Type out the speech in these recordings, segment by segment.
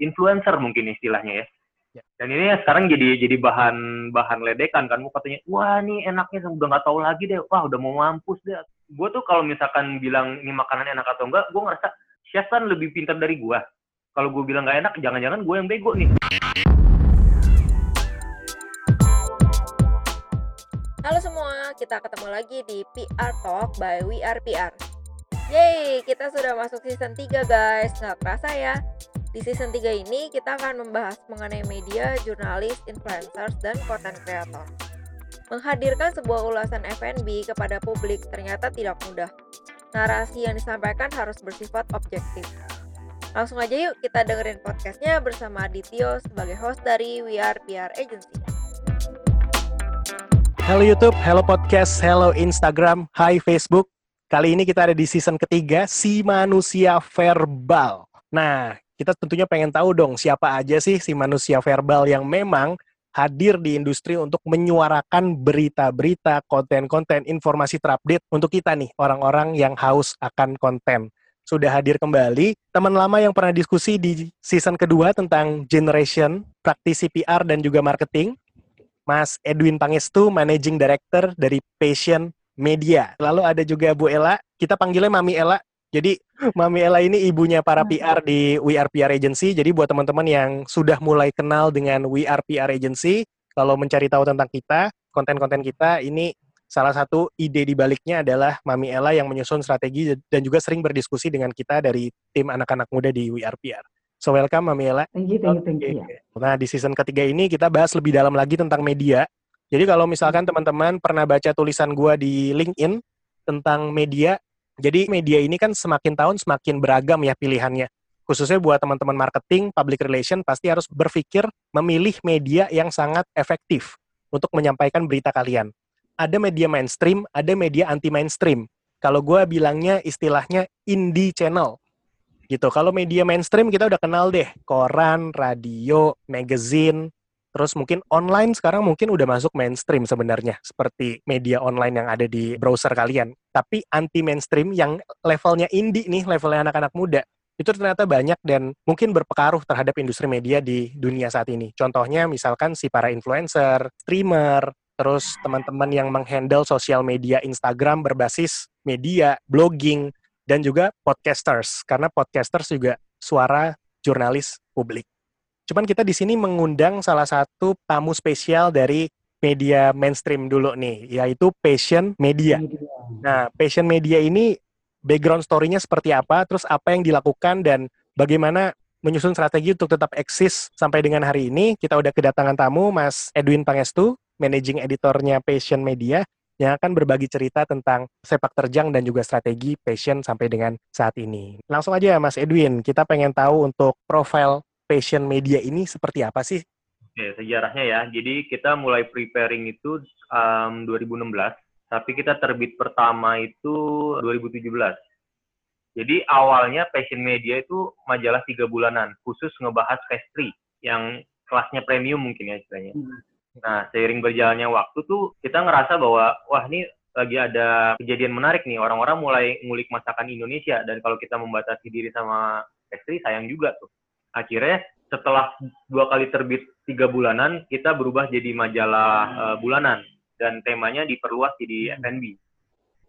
influencer mungkin istilahnya ya. Ya. Dan ini sekarang jadi jadi bahan bahan ledekan kan, mau katanya, wah ini enaknya udah nggak tahu lagi deh, wah udah mau mampus deh. Gue tuh kalau misalkan bilang ini makanan enak atau enggak, gue ngerasa chef kan lebih pintar dari gue. Kalau gue bilang nggak enak, jangan-jangan gue yang bego nih. Halo semua, kita ketemu lagi di PR Talk by We Are PR. Yeay, kita sudah masuk season 3 guys, nggak kerasa ya. Di season 3 ini kita akan membahas mengenai media, jurnalis, influencers, dan content creator. Menghadirkan sebuah ulasan F&B kepada publik ternyata tidak mudah. Narasi yang disampaikan harus bersifat objektif. Langsung aja yuk kita dengerin podcastnya bersama Adityo sebagai host dari We Are PR Agency. Halo YouTube, halo podcast, halo Instagram, hai Facebook. Kali ini kita ada di season ketiga, Si Manusia Verbal. Nah, kita tentunya pengen tahu dong siapa aja sih si manusia verbal yang memang hadir di industri untuk menyuarakan berita-berita, konten-konten, informasi terupdate untuk kita nih, orang-orang yang haus akan konten. Sudah hadir kembali, teman lama yang pernah diskusi di season kedua tentang generation, praktisi PR dan juga marketing, Mas Edwin Pangestu, Managing Director dari Passion Media. Lalu ada juga Bu Ella, kita panggilnya Mami Ella. Jadi Mami Ella ini ibunya para PR di We Are PR Agency. Jadi buat teman-teman yang sudah mulai kenal dengan We Are PR Agency, kalau mencari tahu tentang kita, konten-konten kita, ini salah satu ide di baliknya adalah Mami Ella yang menyusun strategi dan juga sering berdiskusi dengan kita dari tim anak-anak muda di We Are PR. So welcome Mami Ella. Thank you, thank you, thank you. Nah, di season ketiga ini kita bahas lebih dalam lagi tentang media. Jadi kalau misalkan teman-teman pernah baca tulisan gua di LinkedIn tentang media, jadi media ini kan semakin tahun semakin beragam ya pilihannya. Khususnya buat teman-teman marketing, public relation pasti harus berpikir memilih media yang sangat efektif untuk menyampaikan berita kalian. Ada media mainstream, ada media anti mainstream. Kalau gua bilangnya istilahnya indie channel gitu. Kalau media mainstream kita udah kenal deh, koran, radio, magazine, terus mungkin online sekarang mungkin udah masuk mainstream sebenarnya, seperti media online yang ada di browser kalian. Tapi anti mainstream yang levelnya indie nih, levelnya anak-anak muda, itu ternyata banyak dan mungkin berpengaruh terhadap industri media di dunia saat ini. Contohnya misalkan si para influencer, streamer, terus teman-teman yang menghandle sosial media Instagram berbasis media, blogging, dan juga podcasters karena podcasters juga suara jurnalis publik. Cuman kita di sini mengundang salah satu tamu spesial dari media mainstream dulu nih, yaitu Passion Media. Nah, Passion Media ini background story-nya seperti apa, terus apa yang dilakukan dan bagaimana menyusun strategi untuk tetap eksis sampai dengan hari ini. Kita udah kedatangan tamu Mas Edwin Pangestu, managing editornya Passion Media yang akan berbagi cerita tentang sepak terjang dan juga strategi passion sampai dengan saat ini. Langsung aja Mas Edwin, kita pengen tahu untuk profil passion media ini seperti apa sih? Oke, sejarahnya ya. Jadi kita mulai preparing itu um, 2016, tapi kita terbit pertama itu 2017. Jadi awalnya Passion Media itu majalah tiga bulanan, khusus ngebahas pastry yang kelasnya premium mungkin ya istilahnya. Nah, seiring berjalannya waktu tuh kita ngerasa bahwa wah ini lagi ada kejadian menarik nih orang-orang mulai ngulik masakan Indonesia dan kalau kita membatasi diri sama pastry sayang juga tuh. Akhirnya setelah dua kali terbit tiga bulanan kita berubah jadi majalah uh, bulanan. Dan temanya diperluas jadi F&B.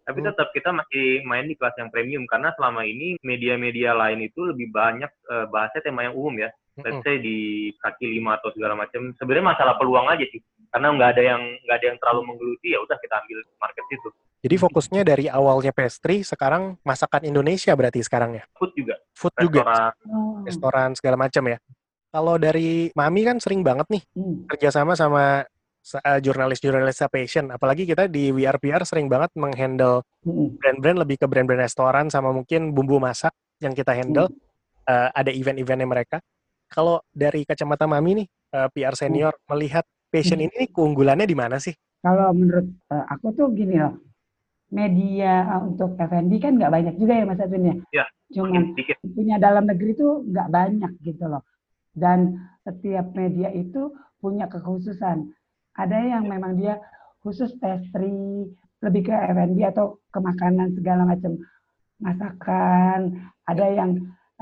Tapi tetap kita masih main di kelas yang premium karena selama ini media-media lain itu lebih banyak uh, bahasnya tema yang umum ya. Let's say di kaki lima atau segala macam. Sebenarnya masalah peluang aja sih. Karena nggak ada yang nggak ada yang terlalu menggeluti ya udah kita ambil market itu Jadi fokusnya dari awalnya pastry, sekarang masakan Indonesia berarti sekarang ya? food juga Food juga, restoran Oh. restoran segala macam ya. Kalau dari Mami kan sering banget nih Hmm. kerjasama sama sa- eh, jurnalis-jurnalis passion. Apalagi kita di WRPR sering banget menghandle Hmm. brand-brand lebih ke brand-brand restoran sama mungkin bumbu masak yang kita handle. Eh, ada event-eventnya mereka. Kalau dari kacamata Mami nih, eh, PR senior melihat passion Hmm. ini keunggulannya di mana sih? Kalau menurut eh, aku tuh gini loh, media eh, untuk F&B kan nggak banyak juga ya Mas Edwin ya. Iya, Cuman sedikit punya dalam negeri tuh nggak banyak gitu loh. Dan setiap media itu punya kekhususan. Ada yang memang dia khusus pastry, lebih ke F&B atau ke makanan segala macam masakan. Ada yang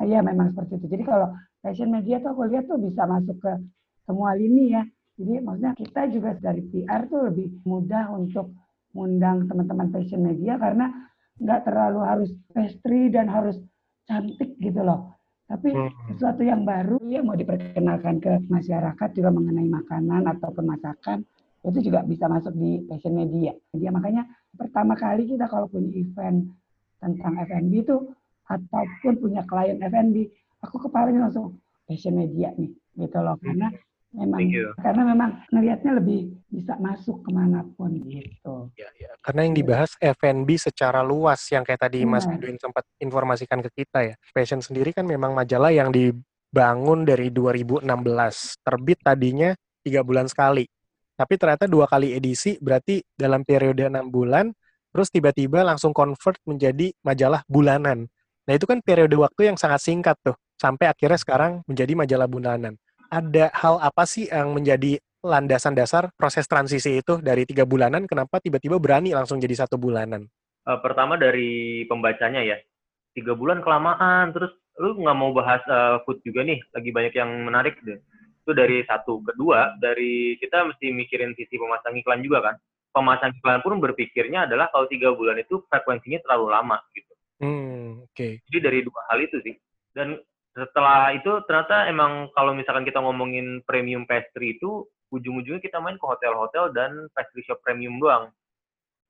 ya memang seperti itu. Jadi kalau fashion media tuh aku lihat tuh bisa masuk ke semua lini ya. Jadi maksudnya kita juga dari PR tuh lebih mudah untuk mengundang teman-teman fashion media karena nggak terlalu harus pastry dan harus cantik gitu loh. Tapi Hmm. sesuatu yang baru yang mau diperkenalkan ke masyarakat juga mengenai makanan ataupun masakan itu juga bisa masuk di fashion media. Dia makanya pertama kali kita kalau punya event tentang F&B itu ataupun punya klien F&B, aku kepalanya langsung fashion media nih, gitu loh. Karena memang karena memang ngelihatnya lebih bisa masuk ke mana pun gitu. Ya, ya. Karena yang dibahas F&B secara luas yang kayak tadi Mas Benar. Edwin sempat informasikan ke kita ya. Fashion sendiri kan memang majalah yang dibangun dari 2016. Terbit tadinya tiga bulan sekali. Tapi ternyata dua kali edisi berarti dalam periode enam bulan, terus tiba-tiba langsung convert menjadi majalah bulanan. Nah itu kan periode waktu yang sangat singkat tuh. Sampai akhirnya sekarang menjadi majalah bulanan. Ada hal apa sih yang menjadi landasan dasar proses transisi itu dari tiga bulanan? Kenapa tiba-tiba berani langsung jadi satu bulanan? Eh, pertama dari pembacanya ya. Tiga bulan kelamaan terus lu nggak mau bahas eh, food juga nih. Lagi banyak yang menarik deh. Itu dari satu. Kedua dari kita mesti mikirin sisi pemasang iklan juga kan. Pemasang iklan pun berpikirnya adalah kalau tiga bulan itu frekuensinya terlalu lama gitu. Hmm oke. Jadi dari dua hal itu sih. Dan setelah itu ternyata emang kalau misalkan kita ngomongin premium pastry itu ujung-ujungnya kita main ke hotel-hotel dan pastry shop premium doang.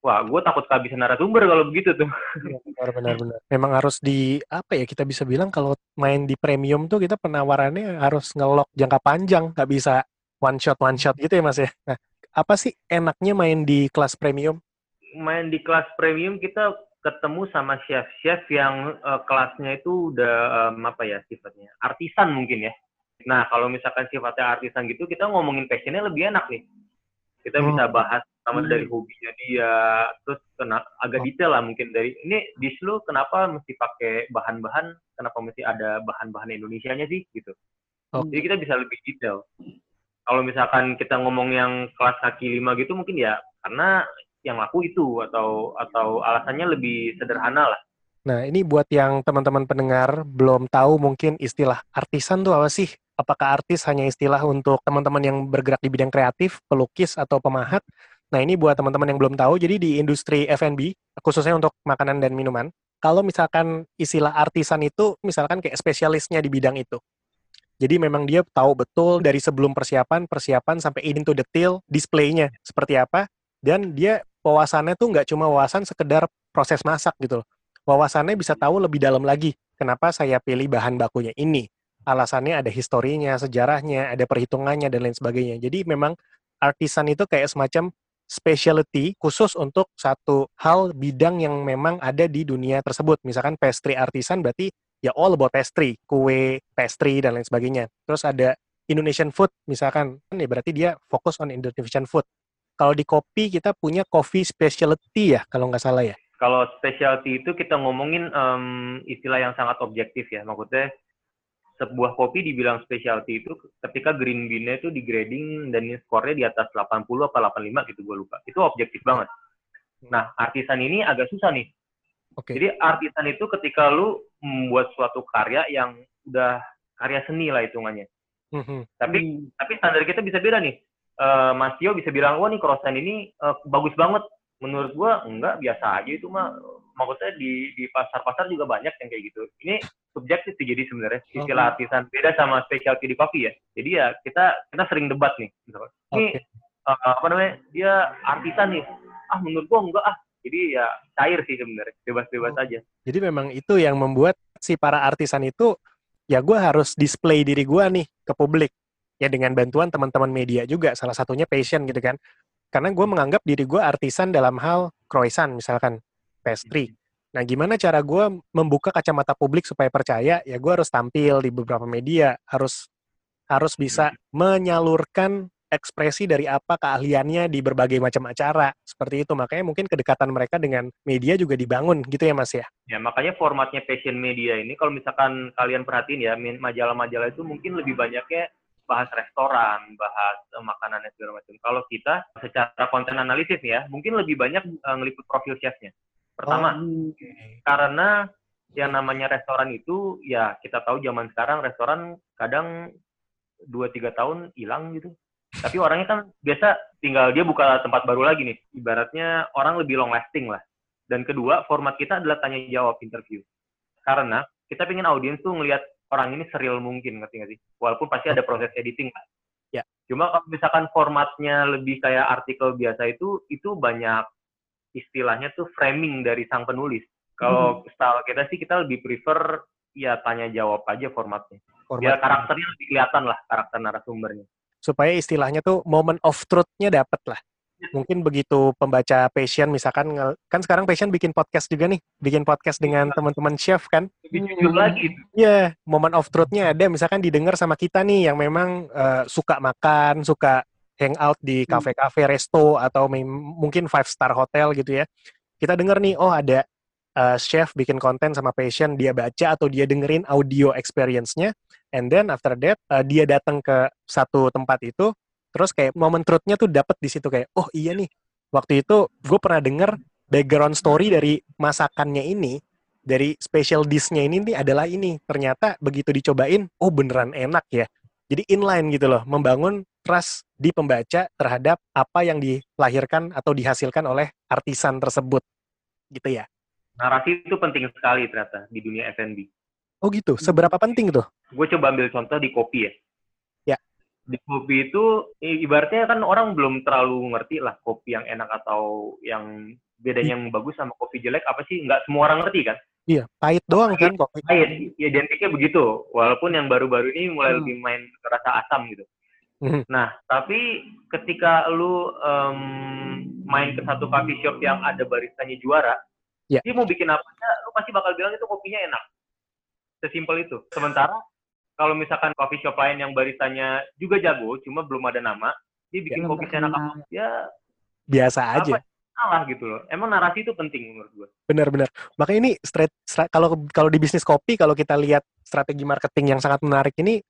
Wah gue takut kehabisan narasumber kalau begitu tuh. Benar benar benar. Memang harus di apa ya kita bisa bilang kalau main di premium tuh kita penawarannya harus ngelok jangka panjang nggak bisa one shot one shot gitu ya mas ya. Nah apa sih enaknya main di kelas premium? Main di kelas premium kita ketemu sama chef-chef yang eh, kelasnya itu udah em, apa ya sifatnya artisan mungkin ya. Nah kalau misalkan sifatnya artisan gitu kita ngomongin passionnya lebih enak nih. Kita Hmm. bisa bahas sama Hmm. dari hobinya dia, terus kena agak Oh. detail lah mungkin dari ini dish lu kenapa mesti pakai bahan-bahan, kenapa mesti ada bahan-bahan Indonesianya sih gitu. Oke. Jadi kita bisa lebih detail. Kalau misalkan kita ngomong yang kelas kaki lima gitu mungkin ya karena yang laku itu atau atau alasannya lebih sederhana lah. Nah, ini buat yang teman-teman pendengar belum tahu mungkin istilah artisan tuh apa sih? Apakah artis hanya istilah untuk teman-teman yang bergerak di bidang kreatif, pelukis atau pemahat? Nah, ini buat teman-teman yang belum tahu. Jadi di industri F&B, khususnya untuk makanan dan minuman, kalau misalkan istilah artisan itu misalkan kayak spesialisnya di bidang itu. Jadi memang dia tahu betul dari sebelum persiapan, persiapan sampai into detail displaynya seperti apa, dan dia wawasannya tuh nggak cuma wawasan sekedar proses masak gitu loh wawasannya bisa tahu lebih dalam lagi. Kenapa saya pilih bahan bakunya ini? Alasannya ada historinya, sejarahnya, ada perhitungannya, dan lain sebagainya. Jadi memang artisan itu kayak semacam specialty khusus untuk satu hal bidang yang memang ada di dunia tersebut. Misalkan pastry artisan berarti ya all about pastry, kue, pastry, dan lain sebagainya. Terus ada Indonesian food, misalkan, ya berarti dia fokus on Indonesian food. Kalau di kopi kita punya coffee specialty ya, kalau nggak salah ya. Kalau specialty itu kita ngomongin em, istilah yang sangat objektif ya. Maksudnya sebuah kopi dibilang specialty itu ketika green bean-nya itu di grading dan skornya di atas 80 apa 85 gitu gue lupa. Itu objektif banget. Nah, artisan ini agak susah nih. Oke. Jadi artisan itu ketika lu membuat suatu karya yang udah karya seni lah hitungannya. Mhm. Tapi Hmm. tapi standar kita bisa beda nih. Eh, Mas Tio bisa bilang, wah nih croissant ini eh, bagus banget. Menurut gua enggak, biasa aja itu mah. Maksudnya di di pasar-pasar juga banyak yang kayak gitu. Ini subjektif sih jadi sebenarnya istilah artisan beda sama specialty di kopi ya. Jadi ya kita kita sering debat nih. Misalkan, Ini Oke. eh, apa namanya? Dia artisan nih. Ah menurut gua enggak ah. Jadi ya cair sih sebenarnya, bebas-bebas Oh. aja. Jadi memang itu yang membuat si para artisan itu ya gue harus display diri gue nih ke publik ya dengan bantuan teman-teman media juga salah satunya passion gitu kan. Karena gue menganggap diri gue artisan dalam hal croissant misalkan pastry. Nah gimana cara gue membuka kacamata publik supaya percaya? Ya gue harus tampil di beberapa media harus harus bisa menyalurkan ekspresi dari apa keahliannya di berbagai macam acara. Seperti itu makanya mungkin kedekatan mereka dengan media juga dibangun gitu ya mas ya? Ya, makanya formatnya passion media ini, kalau misalkan kalian perhatiin ya, majalah-majalah itu mungkin lebih banyaknya bahas restoran, bahas eh, makanan dan segala macam. Kalau kita secara konten analisis ya, mungkin lebih banyak eh, ngeliput profil chefnya. Pertama, Hmm. karena yang namanya restoran itu ya kita tahu zaman sekarang restoran kadang dua tiga tahun hilang gitu. Tapi orangnya kan biasa tinggal dia buka tempat baru lagi nih. Ibaratnya orang lebih long lasting lah. Dan kedua, format kita adalah tanya jawab interview. Karena kita pengen audiens tuh ngelihat orang ini serial mungkin, ngerti nggak sih? Walaupun pasti ada proses editing lah. Ya. Cuma kalau misalkan formatnya lebih kayak artikel biasa itu, itu banyak istilahnya tuh framing dari sang penulis. Kalau style kita sih kita lebih prefer ya tanya jawab aja formatnya. Biar Format karakternya lebih kelihatan lah karakter narasumbernya. supaya istilahnya tuh moment of truth-nya dapet lah. Mungkin begitu pembaca passion misalkan kan sekarang passion bikin podcast juga nih, bikin podcast dengan teman-teman chef kan. Lebih jujur lagi. tuh. Iya, moment of truth-nya ada misalkan didengar sama kita nih yang memang eh, suka makan, suka hangout di Hmm. kafe-kafe, resto atau mungkin five star hotel gitu ya. Kita denger nih, oh ada eh, chef bikin konten sama passion, dia baca atau dia dengerin audio experience-nya, and then after that eh, dia datang ke satu tempat itu, terus kayak moment truth-nya tuh dapet di situ kayak, oh iya nih, waktu itu gue pernah denger background story dari masakannya ini, dari special dish-nya ini nih adalah ini. Ternyata begitu dicobain, oh beneran enak ya. Jadi inline gitu loh, membangun trust di pembaca terhadap apa yang dilahirkan atau dihasilkan oleh artisan tersebut. Gitu ya. Narasi itu penting sekali ternyata di dunia F&B. Oh gitu, seberapa penting tuh? Gue coba ambil contoh di kopi ya. Ya. Di kopi itu ibaratnya kan orang belum terlalu ngerti lah kopi yang enak atau yang bedanya yang bagus sama kopi jelek apa sih? Nggak semua orang ngerti kan? Iya, pahit doang kan kopi. Pahit, identiknya begitu. Walaupun yang baru-baru ini mulai Hmm. lebih main rasa asam gitu. Mhm. Nah, tapi ketika lu em, main ke satu coffee shop yang ada baristanya juara, Ya. dia mau bikin apa aja, lu pasti bakal bilang itu kopinya enak. Sesimpel itu. Sementara kalau misalkan coffee shop lain yang baristanya juga jago, cuma belum ada nama, dia bikin Belum kopi enak terkenal. apa, ya Biasa aja. apa salah gitu loh. Emang narasi itu penting menurut gue. Benar-benar. Makanya ini straight, stra- kalau kalau di bisnis kopi kalau kita lihat strategi marketing yang sangat menarik ini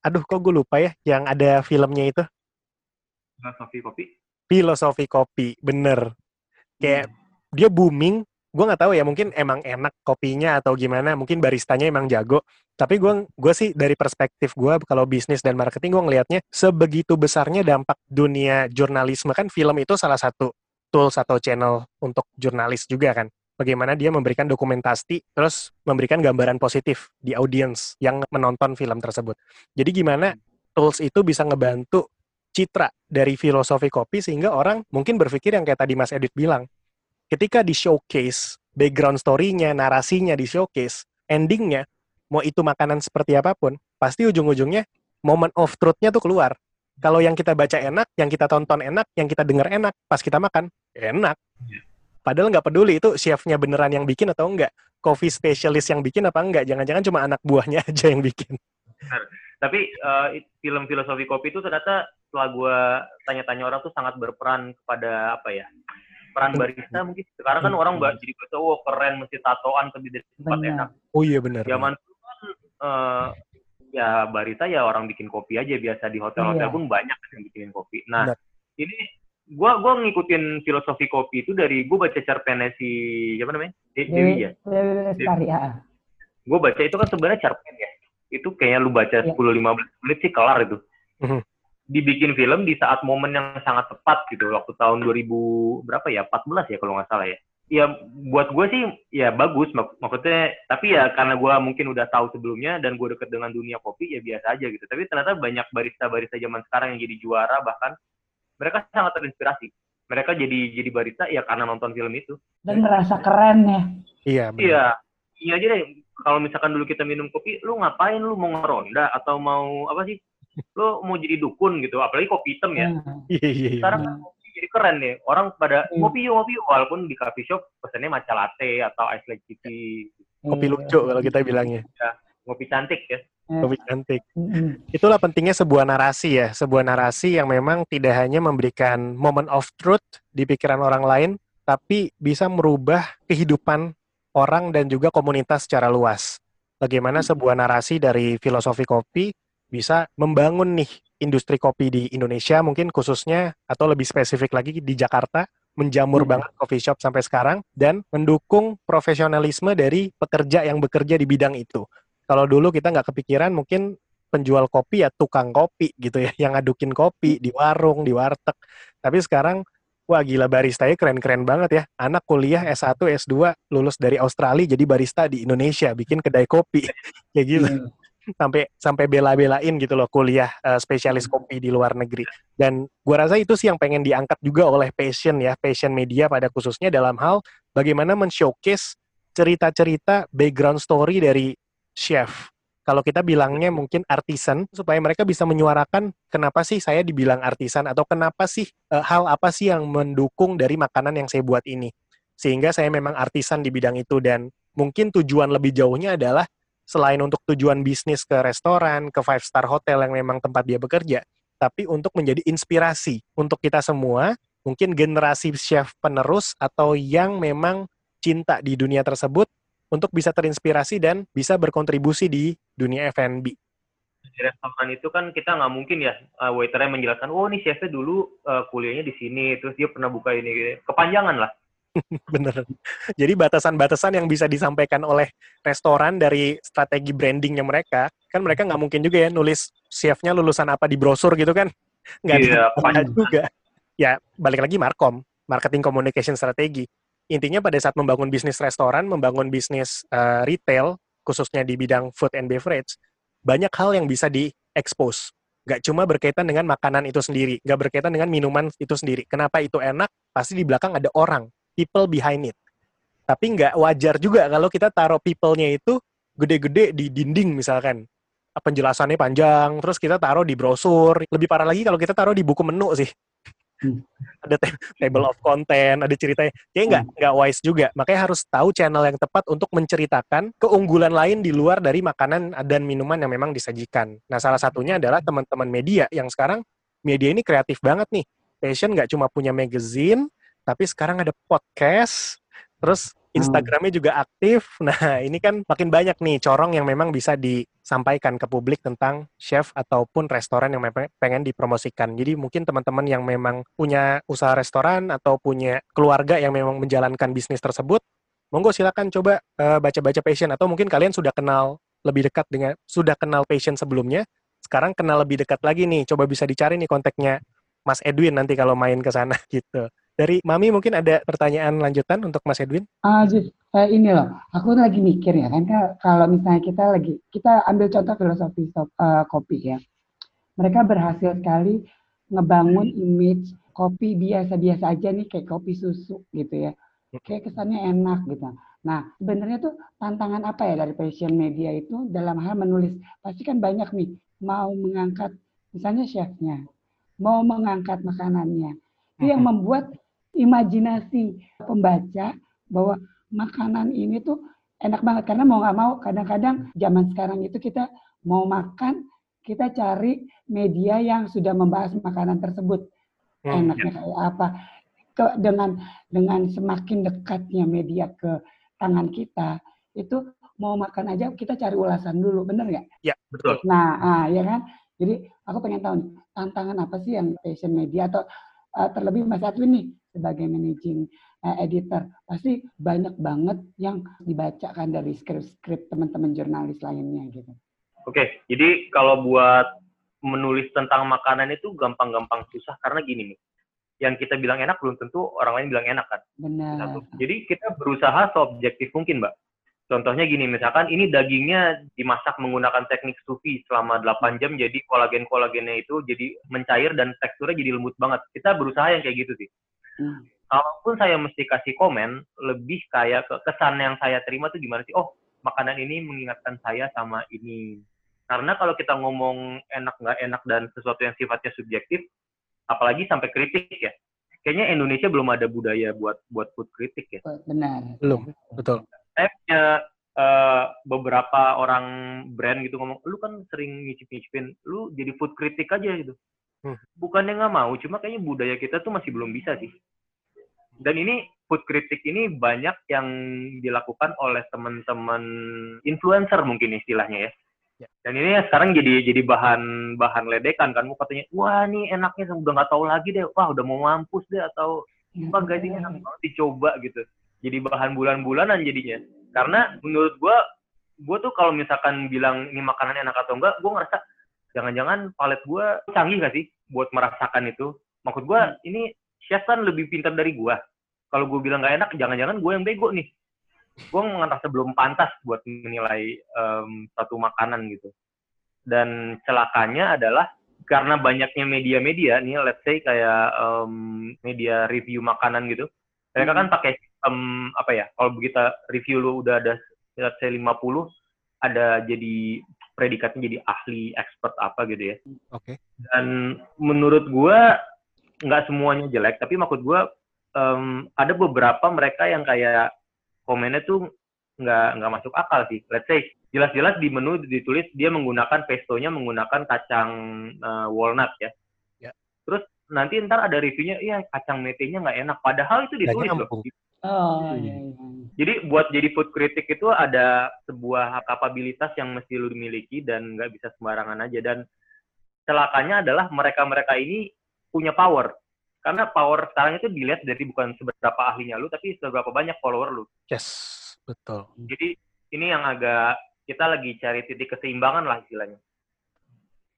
aduh kok gue lupa ya yang ada filmnya itu Filosofi kopi. filosofi kopi bener kayak dia booming gue nggak tahu ya mungkin emang enak kopinya atau gimana mungkin baristanya emang jago. Tapi gue gue sih dari perspektif gue kalau bisnis dan marketing gue ngelihatnya sebegitu besarnya dampak dunia jurnalisme. Kan film itu salah satu tools atau channel untuk jurnalis juga kan. Bagaimana dia memberikan dokumentasi terus memberikan gambaran positif di audiens yang menonton film tersebut. Jadi gimana tools itu bisa ngebantu citra dari filosofi kopi sehingga orang mungkin berpikir yang kayak tadi Mas Edit bilang ketika di showcase background story-nya, narasinya di showcase, endingnya mau itu makanan seperti apa pun, pasti ujung-ujungnya moment of truth-nya tuh keluar. Kalau yang kita baca enak, yang kita tonton enak, yang kita dengar enak, pas kita makan enak. Padahal nggak peduli itu chefnya beneran yang bikin atau enggak. Coffee specialist yang bikin apa enggak. Jangan-jangan cuma anak buahnya aja yang bikin. Tapi eh, film filosofi kopi itu ternyata setelah gue tanya-tanya orang tuh sangat berperan kepada apa ya? Peran barista mungkin. Sekarang kan orang ba- jadi baca, oh keren mesti tatoan tapi dari tempat Benar. enak. Oh iya benar. Zaman dulu kan eh, ya barista ya orang bikin kopi aja biasa di hotel-hotel Iya. pun banyak yang bikinin kopi. Nah, Benar. ini gua gua ngikutin filosofi kopi itu dari gua baca cerpennya si siapa namanya? De- Dewi ya. Dewi Lestari. Gue baca itu kan sebenarnya cerpen ya. Itu kayaknya lu baca Iya. 10-15 menit sih kelar itu. Dibikin film di saat momen yang sangat tepat gitu. Waktu tahun 2000 berapa ya? 14 ya kalau nggak salah ya. Ya buat gue sih ya bagus mak- maksudnya tapi ya karena gue mungkin udah tahu sebelumnya dan gue deket dengan dunia kopi ya biasa aja gitu tapi ternyata banyak barista-barista zaman sekarang yang jadi juara bahkan mereka sangat terinspirasi mereka jadi jadi barista ya karena nonton film itu Dan merasa keren ya. Iya. Iya, iya aja deh. Kalau misalkan dulu kita minum kopi, lu ngapain? Lu mau ngeronda atau mau apa sih? Lu mau jadi dukun gitu, apalagi kopi hitam ya. Hmm. Iya, iya, iya. Sekarang kan kopi jadi keren nih. Orang pada Hmm. ngopi yuk, ngopi yuk. Walaupun di coffee shop pesannya matcha latte atau ice latte tea, Kopi Iya. lucu kalau kita bilangnya. ngopi cantik ya. Kopi cantik. Itulah pentingnya sebuah narasi ya, sebuah narasi yang memang tidak hanya memberikan moment of truth di pikiran orang lain, tapi bisa merubah kehidupan orang dan juga komunitas secara luas. Bagaimana sebuah narasi dari filosofi kopi bisa membangun nih industri kopi di Indonesia mungkin khususnya atau lebih spesifik lagi di Jakarta menjamur Hmm. banget coffee shop sampai sekarang dan mendukung profesionalisme dari pekerja yang bekerja di bidang itu. Kalau dulu kita nggak kepikiran mungkin penjual kopi ya tukang kopi gitu ya, yang ngadukin kopi di warung, di warteg. Tapi sekarang wah gila baristanya keren-keren banget ya. Anak kuliah S1, S2 lulus dari Australia jadi barista di Indonesia, bikin kedai kopi. Kayak gitu Iya. Sampai sampai bela-belain gitu loh kuliah eh, spesialis kopi di luar negeri. Dan gua rasa itu sih yang pengen diangkat juga oleh passion ya, passion media pada khususnya dalam hal bagaimana men-showcase cerita-cerita background story dari chef. Kalau kita bilangnya mungkin artisan supaya mereka bisa menyuarakan kenapa sih saya dibilang artisan atau kenapa sih eh, hal apa sih yang mendukung dari makanan yang saya buat ini. Sehingga saya memang artisan di bidang itu dan mungkin tujuan lebih jauhnya adalah selain untuk tujuan bisnis ke restoran, ke five star hotel yang memang tempat dia bekerja, tapi untuk menjadi inspirasi untuk kita semua, mungkin generasi chef penerus atau yang memang cinta di dunia tersebut untuk bisa terinspirasi dan bisa berkontribusi di dunia F&B. di restoran itu kan kita nggak mungkin ya uh, waiternya menjelaskan oh ini chefnya dulu uh, kuliahnya di sini terus dia pernah buka ini gitu. kepanjangan lah Bener. Jadi batasan-batasan yang bisa disampaikan oleh restoran dari strategi brandingnya mereka, kan mereka nggak mungkin juga ya nulis chefnya lulusan apa di brosur gitu kan? Nggak Iya, ada juga. Ya, balik lagi Markom, marketing communication strategi. Intinya pada saat membangun bisnis restoran, membangun bisnis eh, retail, khususnya di bidang food and beverage, banyak hal yang bisa di-expose. Nggak cuma berkaitan dengan makanan itu sendiri, nggak berkaitan dengan minuman itu sendiri. Kenapa itu enak? Pasti di belakang ada orang, people behind it. Tapi nggak wajar juga kalau kita taruh people-nya itu gede-gede di dinding misalkan. Penjelasannya panjang, terus kita taruh di brosur. Lebih parah lagi kalau kita taruh di buku menu sih. Hmm. ada ta- table of content, ada ceritanya. Kayak nggak nggak wise juga. Makanya harus tahu channel yang tepat untuk menceritakan keunggulan lain di luar dari makanan dan minuman yang memang disajikan. Nah, salah satunya adalah teman-teman media yang sekarang media ini kreatif banget nih. Passion nggak cuma punya magazine, tapi sekarang ada podcast, terus Instagramnya juga aktif. Nah, ini kan makin banyak nih corong yang memang bisa disampaikan ke publik tentang chef ataupun restoran yang memang pengen dipromosikan. Jadi mungkin teman-teman yang memang punya usaha restoran atau punya keluarga yang memang menjalankan bisnis tersebut, monggo silakan coba eh, baca-baca passion atau mungkin kalian sudah kenal lebih dekat dengan sudah kenal passion sebelumnya, sekarang kenal lebih dekat lagi nih. Coba bisa dicari nih kontaknya Mas Edwin nanti kalau main ke sana gitu. Dari Mami mungkin ada pertanyaan lanjutan untuk Mas Edwin? Ah, Jus, eh, ini loh, aku lagi mikir ya kan kalau misalnya kita lagi kita ambil contoh filosofi eh, kopi ya. Mereka berhasil sekali ngebangun image kopi biasa-biasa aja nih kayak kopi susu gitu ya. Kayak kesannya enak gitu. Nah, sebenarnya tuh tantangan apa ya dari passion media itu dalam hal menulis. Pasti kan banyak nih mau mengangkat misalnya chefnya, mau mengangkat makanannya. Itu yang membuat imajinasi pembaca bahwa makanan ini tuh enak banget. Karena mau nggak mau kadang-kadang zaman sekarang itu kita mau makan kita cari media yang sudah membahas makanan tersebut. Hmm, enaknya kayak apa? Ke, dengan dengan semakin dekatnya media ke tangan kita itu mau makan aja kita cari ulasan dulu bener nggak? Ya, betul. Nah, ah, ya kan? Jadi aku pengen tahu nih, tantangan apa sih yang passion media atau uh, terlebih Mas Edwin nih sebagai managing uh, editor pasti banyak banget yang dibaca kan dari skrip-skrip teman-teman jurnalis lainnya gitu. Oke, jadi kalau buat menulis tentang makanan itu gampang-gampang susah karena gini nih. Yang kita bilang enak belum tentu orang lain bilang enak kan. Benar. Satu. Jadi kita berusaha seobjektif mungkin, Mbak. Contohnya gini, misalkan ini dagingnya dimasak menggunakan teknik sufi selama 8 jam, jadi kolagen-kolagennya itu jadi mencair dan teksturnya jadi lembut banget. Kita berusaha yang kayak gitu sih. Hmm. Kalaupun saya mesti kasih komen, lebih kayak ke kesan yang saya terima tuh gimana sih? Oh, makanan ini mengingatkan saya sama ini. Karena kalau kita ngomong enak nggak enak dan sesuatu yang sifatnya subjektif, apalagi sampai kritik ya. Kayaknya Indonesia belum ada budaya buat buat food kritik ya. Benar. Belum, betul. Saya punya eh, beberapa orang brand gitu ngomong, lu kan sering ngicip-ngicipin, lu jadi food kritik aja gitu. Hmm. Bukannya nggak mau, cuma kayaknya budaya kita tuh masih belum bisa sih. Dan ini food kritik ini banyak yang dilakukan oleh teman-teman influencer mungkin istilahnya ya. Ya. Dan ini sekarang jadi jadi bahan bahan ledekan kan, mau katanya, wah ini enaknya udah nggak tahu lagi deh, wah udah mau mampus deh atau guys ini enak banget dicoba gitu. Jadi bahan bulan-bulanan jadinya. Karena menurut gua gua tuh kalau misalkan bilang ini makanan enak atau enggak, gua ngerasa jangan-jangan palet gua canggih gak sih buat merasakan itu. Maksud gua ini chef kan lebih pintar dari gua. Kalau gua bilang nggak enak, jangan-jangan gua yang bego nih. Gua ngerasa belum pantas buat menilai em, satu makanan gitu. Dan celakanya adalah karena banyaknya media-media nih, let's say kayak em, media review makanan gitu, mereka kan pakai sistem apa ya? Kalau begitu review lu udah ada let's say 50, ada jadi predikatnya jadi ahli, expert apa gitu ya. Oke. Dan menurut gua nggak semuanya jelek, tapi maksud gua em, ada beberapa mereka yang kayak komennya tuh nggak nggak masuk akal sih. Let's say jelas-jelas di menu ditulis dia menggunakan pestonya menggunakan kacang eh, walnut ya. Ya. Terus nanti ntar ada reviewnya, iya kacang metenya nggak enak. Padahal itu ditulis loh. Oh, iya, iya. Jadi buat jadi food critic itu ada sebuah kapabilitas yang mesti lu miliki dan nggak bisa sembarangan aja. Dan celakanya adalah mereka-mereka ini punya power. Karena power sekarang itu dilihat dari bukan seberapa ahlinya lu, tapi seberapa banyak follower lu. Yes, betul. Jadi ini yang agak kita lagi cari titik keseimbangan lah istilahnya.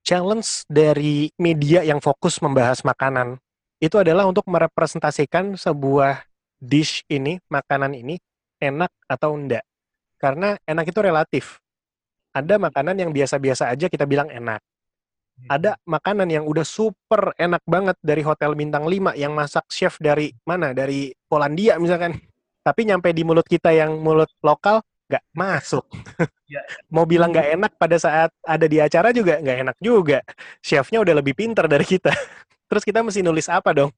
Challenge dari media yang fokus membahas makanan itu adalah untuk merepresentasikan sebuah dish ini, makanan ini enak atau enggak. Karena enak itu relatif. Ada makanan yang biasa-biasa aja kita bilang enak. Ada makanan yang udah super enak banget dari hotel bintang 5 yang masak chef dari mana? Dari Polandia misalkan. Tapi nyampe di mulut kita yang mulut lokal nggak masuk. Ya. Mau bilang nggak enak pada saat ada di acara juga nggak enak juga. Chefnya udah lebih pinter dari kita. Terus kita mesti nulis apa dong?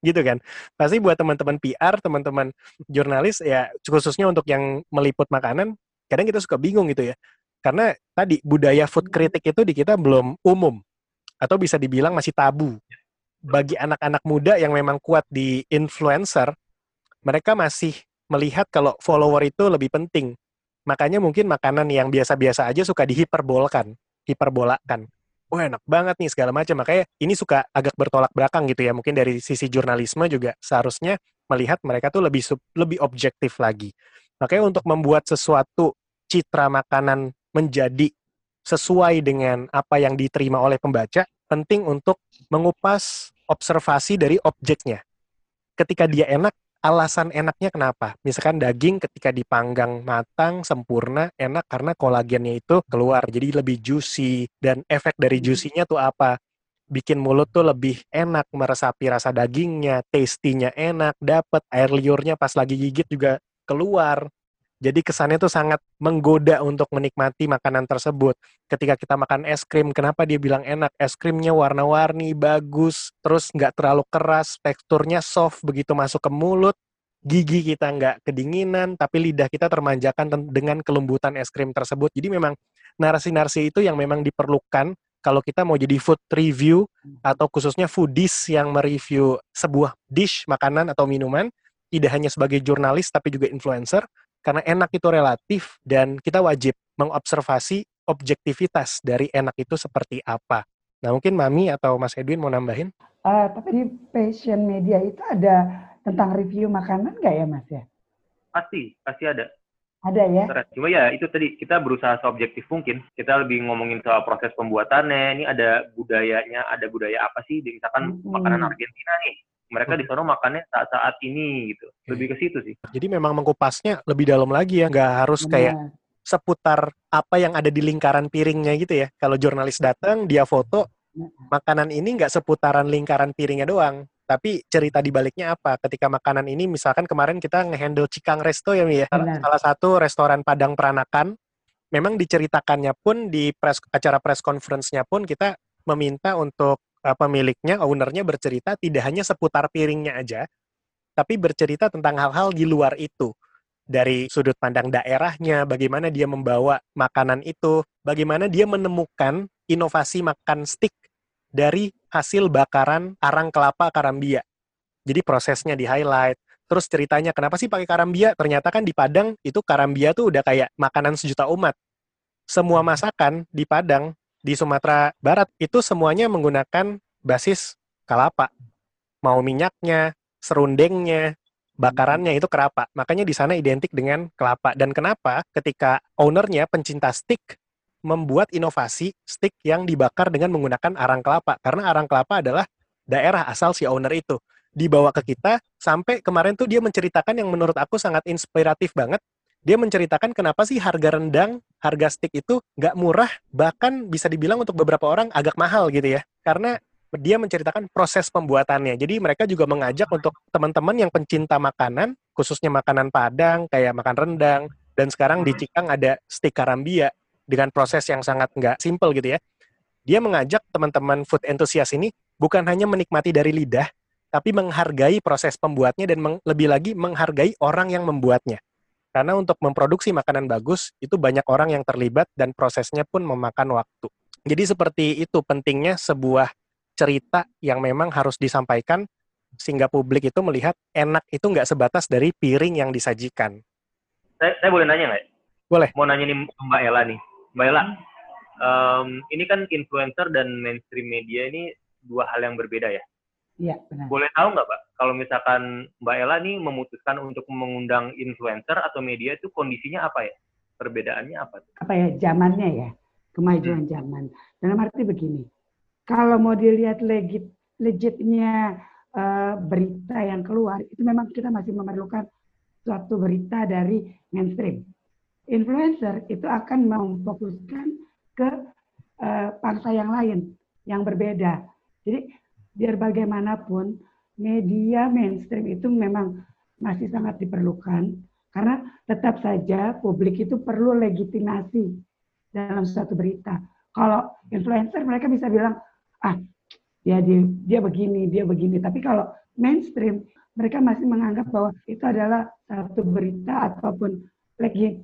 Gitu kan. Pasti buat teman-teman PR, teman-teman jurnalis ya khususnya untuk yang meliput makanan, kadang kita suka bingung gitu ya. Karena tadi budaya food critic itu di kita belum umum atau bisa dibilang masih tabu. Bagi anak-anak muda yang memang kuat di influencer, mereka masih melihat kalau follower itu lebih penting. Makanya mungkin makanan yang biasa-biasa aja suka dihiperbolkan, hiperbolakan. Wah enak banget nih segala macam. Makanya ini suka agak bertolak belakang gitu ya. Mungkin dari sisi jurnalisme juga seharusnya melihat mereka tuh lebih sub- lebih objektif lagi. Makanya untuk membuat sesuatu citra makanan menjadi sesuai dengan apa yang diterima oleh pembaca, penting untuk mengupas observasi dari objeknya. Ketika dia enak, alasan enaknya kenapa? Misalkan daging ketika dipanggang matang, sempurna, enak karena kolagennya itu keluar. Jadi lebih juicy. Dan efek dari juicy-nya tuh apa? Bikin mulut tuh lebih enak, meresapi rasa dagingnya, tasty-nya enak, dapet air liurnya pas lagi gigit juga keluar. Jadi kesannya tuh sangat menggoda untuk menikmati makanan tersebut. Ketika kita makan es krim, kenapa dia bilang enak? Es krimnya warna-warni, bagus, terus nggak terlalu keras, teksturnya soft, begitu masuk ke mulut, gigi kita nggak kedinginan, tapi lidah kita termanjakan dengan kelembutan es krim tersebut. Jadi memang narasi-narasi itu yang memang diperlukan kalau kita mau jadi food review atau khususnya foodies yang mereview sebuah dish, makanan atau minuman, tidak hanya sebagai jurnalis tapi juga influencer, karena enak itu relatif dan kita wajib mengobservasi objektivitas dari enak itu seperti apa. Nah mungkin Mami atau Mas Edwin mau nambahin? Eh, tapi di passion media itu ada tentang review makanan nggak ya Mas ya? Pasti, pasti ada. Ada ya? Cuma ya itu tadi kita berusaha seobjektif mungkin. Kita lebih ngomongin soal proses pembuatannya. Ini ada budayanya, ada budaya apa sih? Misalkan Mm-mm. makanan Argentina nih. Mereka di sana makannya saat-saat ini gitu. Lebih ke situ sih. Jadi memang mengkupasnya lebih dalam lagi ya, nggak harus kayak Benar. seputar apa yang ada di lingkaran piringnya gitu ya. Kalau jurnalis datang, dia foto, makanan ini nggak seputaran lingkaran piringnya doang. Tapi cerita di baliknya apa? Ketika makanan ini, misalkan kemarin kita ngehandle Cikang Resto ya, Mi ya. Benar. Salah satu restoran Padang Peranakan. Memang diceritakannya pun di press, acara press conference-nya pun kita meminta untuk pemiliknya, ownernya bercerita tidak hanya seputar piringnya aja, tapi bercerita tentang hal-hal di luar itu dari sudut pandang daerahnya, bagaimana dia membawa makanan itu, bagaimana dia menemukan inovasi makan stick dari hasil bakaran arang kelapa karambia. Jadi prosesnya di highlight. Terus ceritanya kenapa sih pakai karambia? Ternyata kan di Padang itu karambia tuh udah kayak makanan sejuta umat. Semua masakan di Padang di Sumatera Barat itu semuanya menggunakan basis kelapa. Mau minyaknya, serundengnya, bakarannya itu kelapa. Makanya di sana identik dengan kelapa. Dan kenapa ketika ownernya pencinta stick membuat inovasi stick yang dibakar dengan menggunakan arang kelapa. Karena arang kelapa adalah daerah asal si owner itu. Dibawa ke kita, sampai kemarin tuh dia menceritakan yang menurut aku sangat inspiratif banget. Dia menceritakan kenapa sih harga rendang, harga stick itu nggak murah, bahkan bisa dibilang untuk beberapa orang agak mahal gitu ya. Karena dia menceritakan proses pembuatannya. Jadi mereka juga mengajak untuk teman-teman yang pencinta makanan, khususnya makanan Padang, kayak makan rendang, dan sekarang di Cikang ada stik karambia dengan proses yang sangat nggak simple gitu ya. Dia mengajak teman-teman food enthusiast ini bukan hanya menikmati dari lidah, tapi menghargai proses pembuatnya dan lebih lagi menghargai orang yang membuatnya. Karena untuk memproduksi makanan bagus, itu banyak orang yang terlibat dan prosesnya pun memakan waktu. Jadi seperti itu pentingnya sebuah cerita yang memang harus disampaikan sehingga publik itu melihat enak itu nggak sebatas dari piring yang disajikan. Saya, saya boleh nanya nggak? Boleh. Mau nanya nih Mbak Ella nih. Mbak Ella, um, ini kan influencer dan mainstream media ini dua hal yang berbeda ya? Iya, benar. Boleh tahu nggak, Pak? Kalau misalkan Mbak Ella nih memutuskan untuk mengundang influencer atau media itu kondisinya apa ya? Perbedaannya apa? Apa ya? Zamannya ya, kemajuan hmm. zaman. Dalam arti begini, kalau mau dilihat legit legitnya uh, berita yang keluar itu memang kita masih memerlukan suatu berita dari mainstream. Influencer itu akan memfokuskan ke uh, bangsa yang lain yang berbeda. Jadi biar bagaimanapun media mainstream itu memang masih sangat diperlukan. Karena tetap saja publik itu perlu legitimasi dalam suatu berita. Kalau influencer mereka bisa bilang ah ya dia dia begini dia begini. Tapi kalau mainstream mereka masih menganggap bahwa itu adalah satu berita ataupun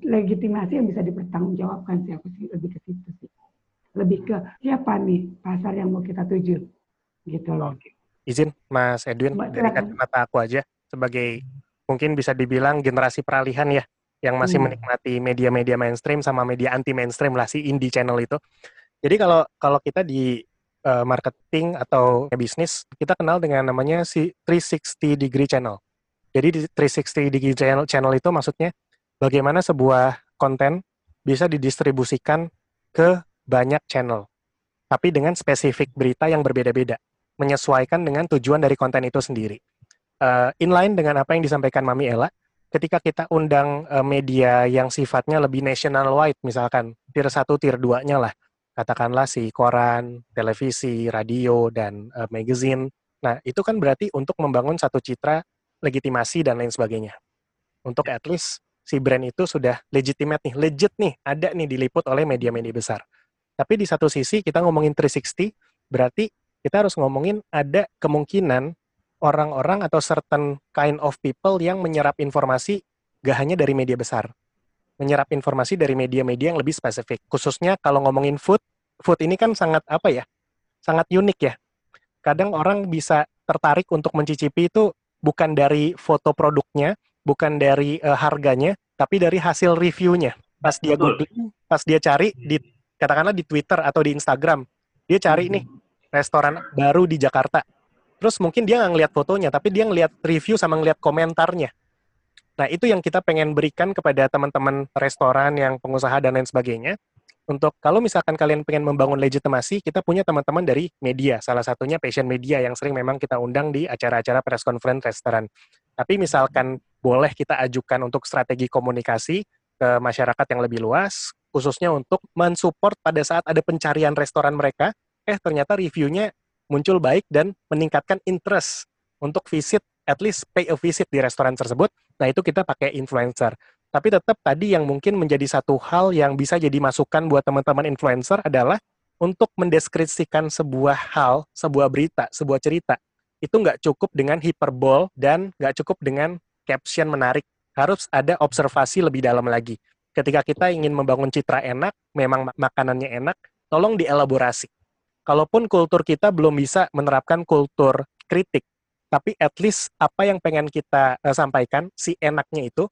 legitimasi yang bisa dipertanggungjawabkan sih. Aku sih lebih ke situ sih. Lebih ke siapa nih pasar yang mau kita tuju gitu loh izin Mas Edwin Mbak, dari kacamata aku aja sebagai mungkin bisa dibilang generasi peralihan ya yang masih hmm. menikmati media-media mainstream sama media anti mainstream lah si indie channel itu jadi kalau kalau kita di uh, marketing atau bisnis, kita kenal dengan namanya si 360 degree channel. Jadi di 360 degree channel, channel itu maksudnya bagaimana sebuah konten bisa didistribusikan ke banyak channel, tapi dengan spesifik berita yang berbeda-beda, menyesuaikan dengan tujuan dari konten itu sendiri. Uh, inline dengan apa yang disampaikan Mami Ella, ketika kita undang uh, media yang sifatnya lebih nationwide, misalkan tier 1, tier 2-nya lah, katakanlah si koran, televisi, radio, dan uh, magazine. Nah, itu kan berarti untuk membangun satu citra legitimasi dan lain sebagainya. Untuk at least si brand itu sudah legitimate nih, legit nih, ada nih diliput oleh media-media besar. Tapi di satu sisi kita ngomongin 360, berarti kita harus ngomongin ada kemungkinan orang-orang atau certain kind of people yang menyerap informasi gak hanya dari media besar, menyerap informasi dari media-media yang lebih spesifik. Khususnya kalau ngomongin food, food ini kan sangat apa ya? Sangat unik ya. Kadang orang bisa tertarik untuk mencicipi itu bukan dari foto produknya, bukan dari uh, harganya, tapi dari hasil reviewnya. Pas dia googling, pas dia cari di katakanlah di Twitter atau di Instagram, dia cari nih restoran baru di Jakarta. Terus mungkin dia nggak ngeliat fotonya, tapi dia ngeliat review sama ngeliat komentarnya. Nah, itu yang kita pengen berikan kepada teman-teman restoran yang pengusaha dan lain sebagainya. Untuk kalau misalkan kalian pengen membangun legitimasi, kita punya teman-teman dari media. Salah satunya Passion Media yang sering memang kita undang di acara-acara press conference restoran. Tapi misalkan boleh kita ajukan untuk strategi komunikasi ke masyarakat yang lebih luas, khususnya untuk mensupport pada saat ada pencarian restoran mereka, eh ternyata reviewnya muncul baik dan meningkatkan interest untuk visit, at least pay a visit di restoran tersebut, Nah, itu kita pakai influencer. Tapi tetap tadi yang mungkin menjadi satu hal yang bisa jadi masukan buat teman-teman influencer adalah untuk mendeskripsikan sebuah hal, sebuah berita, sebuah cerita. Itu nggak cukup dengan hiperbol dan nggak cukup dengan caption menarik. Harus ada observasi lebih dalam lagi. Ketika kita ingin membangun citra enak, memang makanannya enak, tolong dielaborasi. Kalaupun kultur kita belum bisa menerapkan kultur kritik, tapi at least apa yang pengen kita uh, sampaikan si enaknya itu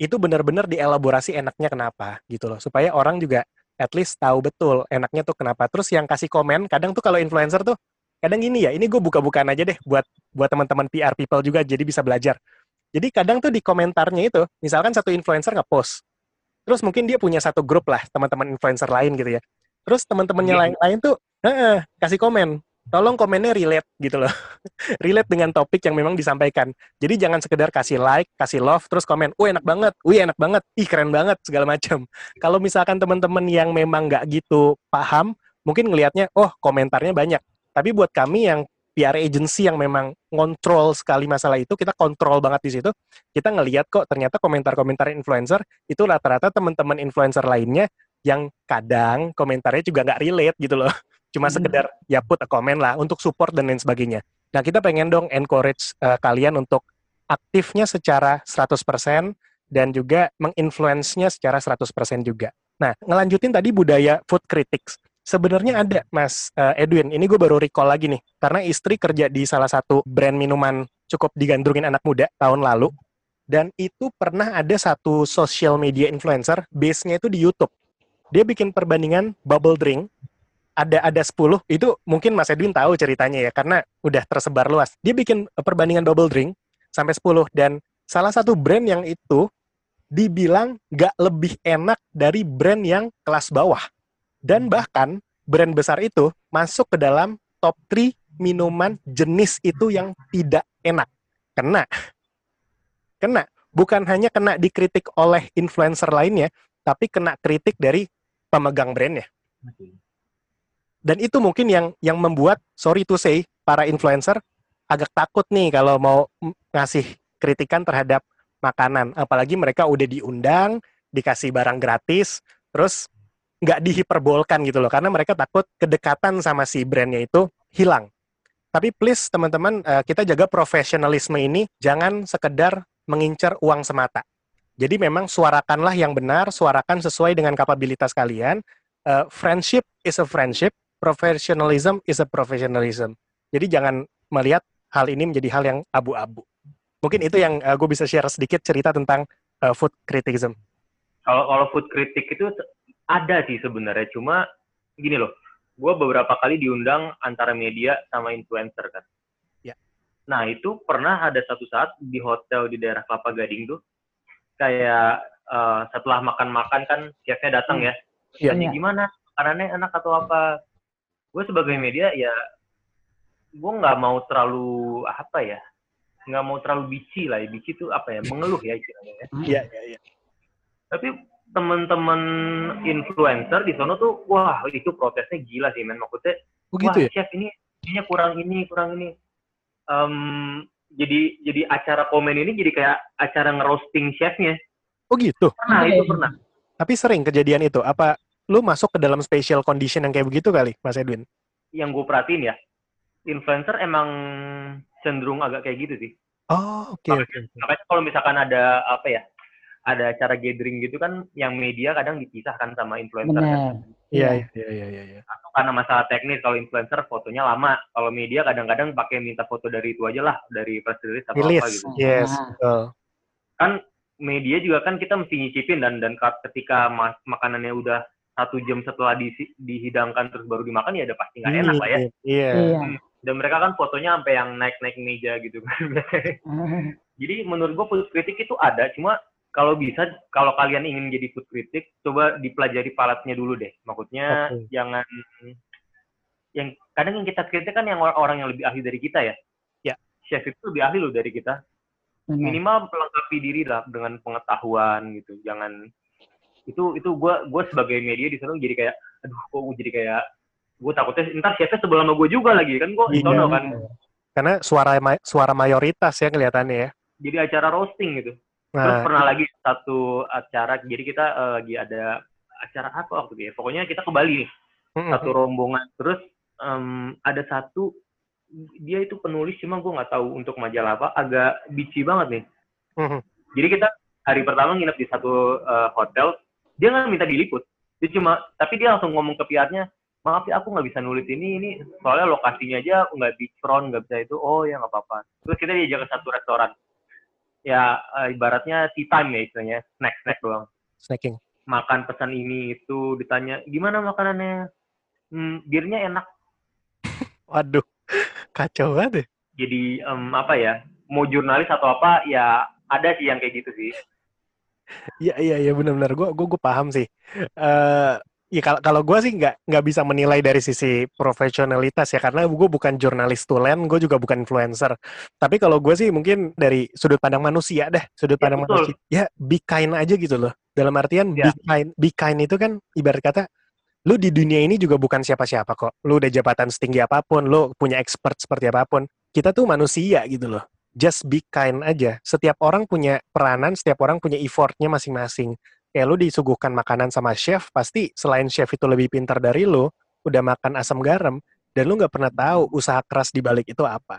itu benar-benar dielaborasi enaknya kenapa gitu loh supaya orang juga at least tahu betul enaknya tuh kenapa terus yang kasih komen kadang tuh kalau influencer tuh kadang gini ya, ini gue buka-bukaan aja deh buat buat teman-teman PR people juga jadi bisa belajar. Jadi kadang tuh di komentarnya itu, misalkan satu influencer nge-post, terus mungkin dia punya satu grup lah teman-teman influencer lain gitu ya. Terus teman-temannya Iya. lain-lain tuh "Heeh, kasih komen, tolong komennya relate gitu loh. relate dengan topik yang memang disampaikan. Jadi jangan sekedar kasih like, kasih love, terus komen, wih enak banget, wih enak banget, ih keren banget, segala macam. Kalau misalkan teman-teman yang memang nggak gitu paham, mungkin ngelihatnya, oh komentarnya banyak. Tapi buat kami yang PR agency yang memang ngontrol sekali masalah itu, kita kontrol banget di situ. Kita ngelihat kok ternyata komentar-komentar influencer itu rata-rata teman-teman influencer lainnya yang kadang komentarnya juga nggak relate gitu loh. Cuma Hmm. sekedar ya put a comment lah untuk support dan lain sebagainya. Nah, kita pengen dong encourage eh, kalian untuk aktifnya secara 100% dan juga menginfluence-nya secara 100% juga. Nah, ngelanjutin tadi budaya food critics. Sebenarnya ada, Mas eh, Edwin. Ini gue baru recall lagi nih. Karena istri kerja di salah satu brand minuman cukup digandrungin anak muda tahun lalu. Dan itu pernah ada satu social media influencer, base-nya itu di YouTube. Dia bikin perbandingan bubble drink ada ada 10 itu mungkin Mas Edwin tahu ceritanya ya karena udah tersebar luas. Dia bikin eh, perbandingan bubble drink sampai 10 dan salah satu brand yang itu dibilang nggak lebih enak dari brand yang kelas bawah. Dan bahkan brand besar itu masuk ke dalam top 3 minuman jenis itu yang tidak enak. Kena. Kena. Bukan hanya kena dikritik oleh influencer lainnya, tapi kena kritik dari pemegang brandnya. Dan itu mungkin yang yang membuat sorry to say para influencer agak takut nih kalau mau ngasih kritikan terhadap makanan. Apalagi mereka udah diundang dikasih barang gratis terus nggak dihiperbolkan gitu loh. Karena mereka takut kedekatan sama si brandnya itu hilang. Tapi please teman-teman eh, kita jaga profesionalisme ini. Jangan sekedar mengincar uang semata jadi memang suarakanlah yang benar suarakan sesuai dengan kapabilitas kalian Eh, friendship is a friendship professionalism is a professionalism. Jadi jangan melihat hal ini menjadi hal yang abu-abu. Mungkin itu yang gue bisa share sedikit cerita tentang uh, food criticism. Kalau kalau food critic itu ada sih sebenarnya, cuma gini loh, gue beberapa kali diundang antara media sama influencer kan. Ya. Nah itu pernah ada satu saat di hotel di daerah Kelapa Gading tuh, kayak eh, setelah makan-makan kan chefnya datang ya, Iya. Iya. gimana makanannya enak atau apa. Gue sebagai media ya, gue nggak mau terlalu apa ya, nggak mau terlalu bici lah ya, bici itu apa ya, mengeluh ya istilahnya ya Iya, iya, iya. tapi teman-teman influencer di sana tuh wah itu protesnya gila sih men maksudnya Oh wah gitu ya? chef ini ininya kurang ini kurang ini Em, jadi jadi acara komen ini jadi kayak acara ngerosting chefnya Oh gitu. pernah Iya, itu iya. pernah Tapi sering kejadian itu. Apa lu masuk ke dalam special condition yang kayak begitu kali, Mas Edwin? yang gue perhatiin ya influencer emang cenderung agak kayak gitu sih Oh, oke. Makanya- oke. makanya kalau misalkan ada apa ya ada acara gathering gitu kan yang media kadang dipisahkan sama influencer kan. Benar. Iya, iya, iya, iya, iya. Atau karena masalah teknis kalau influencer fotonya lama kalau media kadang-kadang pakai minta foto dari itu aja lah dari press release atau apa Rilis. gitu Yes, Ah. betul. kan media juga kan kita mesti nyicipin dan dan ka- ketika mas, makanannya udah satu jam setelah di- dihidangkan terus baru dimakan ya udah pasti nggak enak lah ya Iya. Iya. dan mereka kan fotonya sampai yang naik-naik meja gitu kan jadi menurut gue food kritik itu ada cuma kalau bisa kalau kalian ingin jadi food kritik coba dipelajari palatnya dulu deh maksudnya Oke. jangan yang kadang yang kita kritik kan yang or- orang yang lebih ahli dari kita ya Ya. chef itu lebih ahli loh dari kita Benar. minimal melengkapi diri lah dengan pengetahuan gitu jangan itu itu gue gue sebagai media di sana jadi kayak aduh kok gue jadi kayak gue takutnya ntar chefnya sebelah sama gue juga lagi kan gue Iya. sono kan Karena suara ma- suara mayoritas ya kelihatannya ya. jadi acara roasting gitu Terus Nah, pernah lagi satu acara, jadi kita eh, lagi ada acara apa waktu itu ya? Pokoknya kita ke Bali nih, satu rombongan. Terus em, ada satu, dia itu penulis, cuma gue nggak tahu untuk majalah apa, agak bici banget nih. Jadi kita hari pertama nginep di satu eh, hotel, dia nggak minta diliput. Dia cuma, tapi dia langsung ngomong ke PR-nya, maaf ya aku nggak bisa nulis ini, ini soalnya lokasinya aja nggak beachfront, nggak bisa itu. Oh ya nggak apa-apa. Terus kita diajak ke satu restoran. Ya eh, ibaratnya tea time ya istilahnya, snack-snack doang. snacking. Makan pesan ini itu ditanya gimana makanannya, hmm, birnya enak. Waduh. Kacau banget deh. Jadi em, apa ya? Mau jurnalis atau apa ya ada sih yang kayak gitu sih. Iya iya iya benar-benar gue gue paham sih. Eh ya kalau kalau gue sih nggak nggak bisa menilai dari sisi profesionalitas ya karena gue bukan jurnalis tulen, gue juga bukan influencer. Tapi kalau gue sih mungkin dari sudut pandang manusia deh, sudut Ya, pandang betul. manusia. Ya be kind aja gitu loh. Dalam artian be Ya. kind, be kind itu kan ibarat kata lu di dunia ini juga bukan siapa-siapa kok. Lu udah jabatan setinggi apa pun, lu punya expert seperti apa pun. Kita tuh manusia gitu loh. Just be kind aja. Setiap orang punya peranan, setiap orang punya effortnya masing-masing. Kayak lu disuguhkan makanan sama chef, pasti selain chef itu lebih pintar dari lu, udah makan asam garam, dan lu nggak pernah tahu usaha keras di balik itu apa.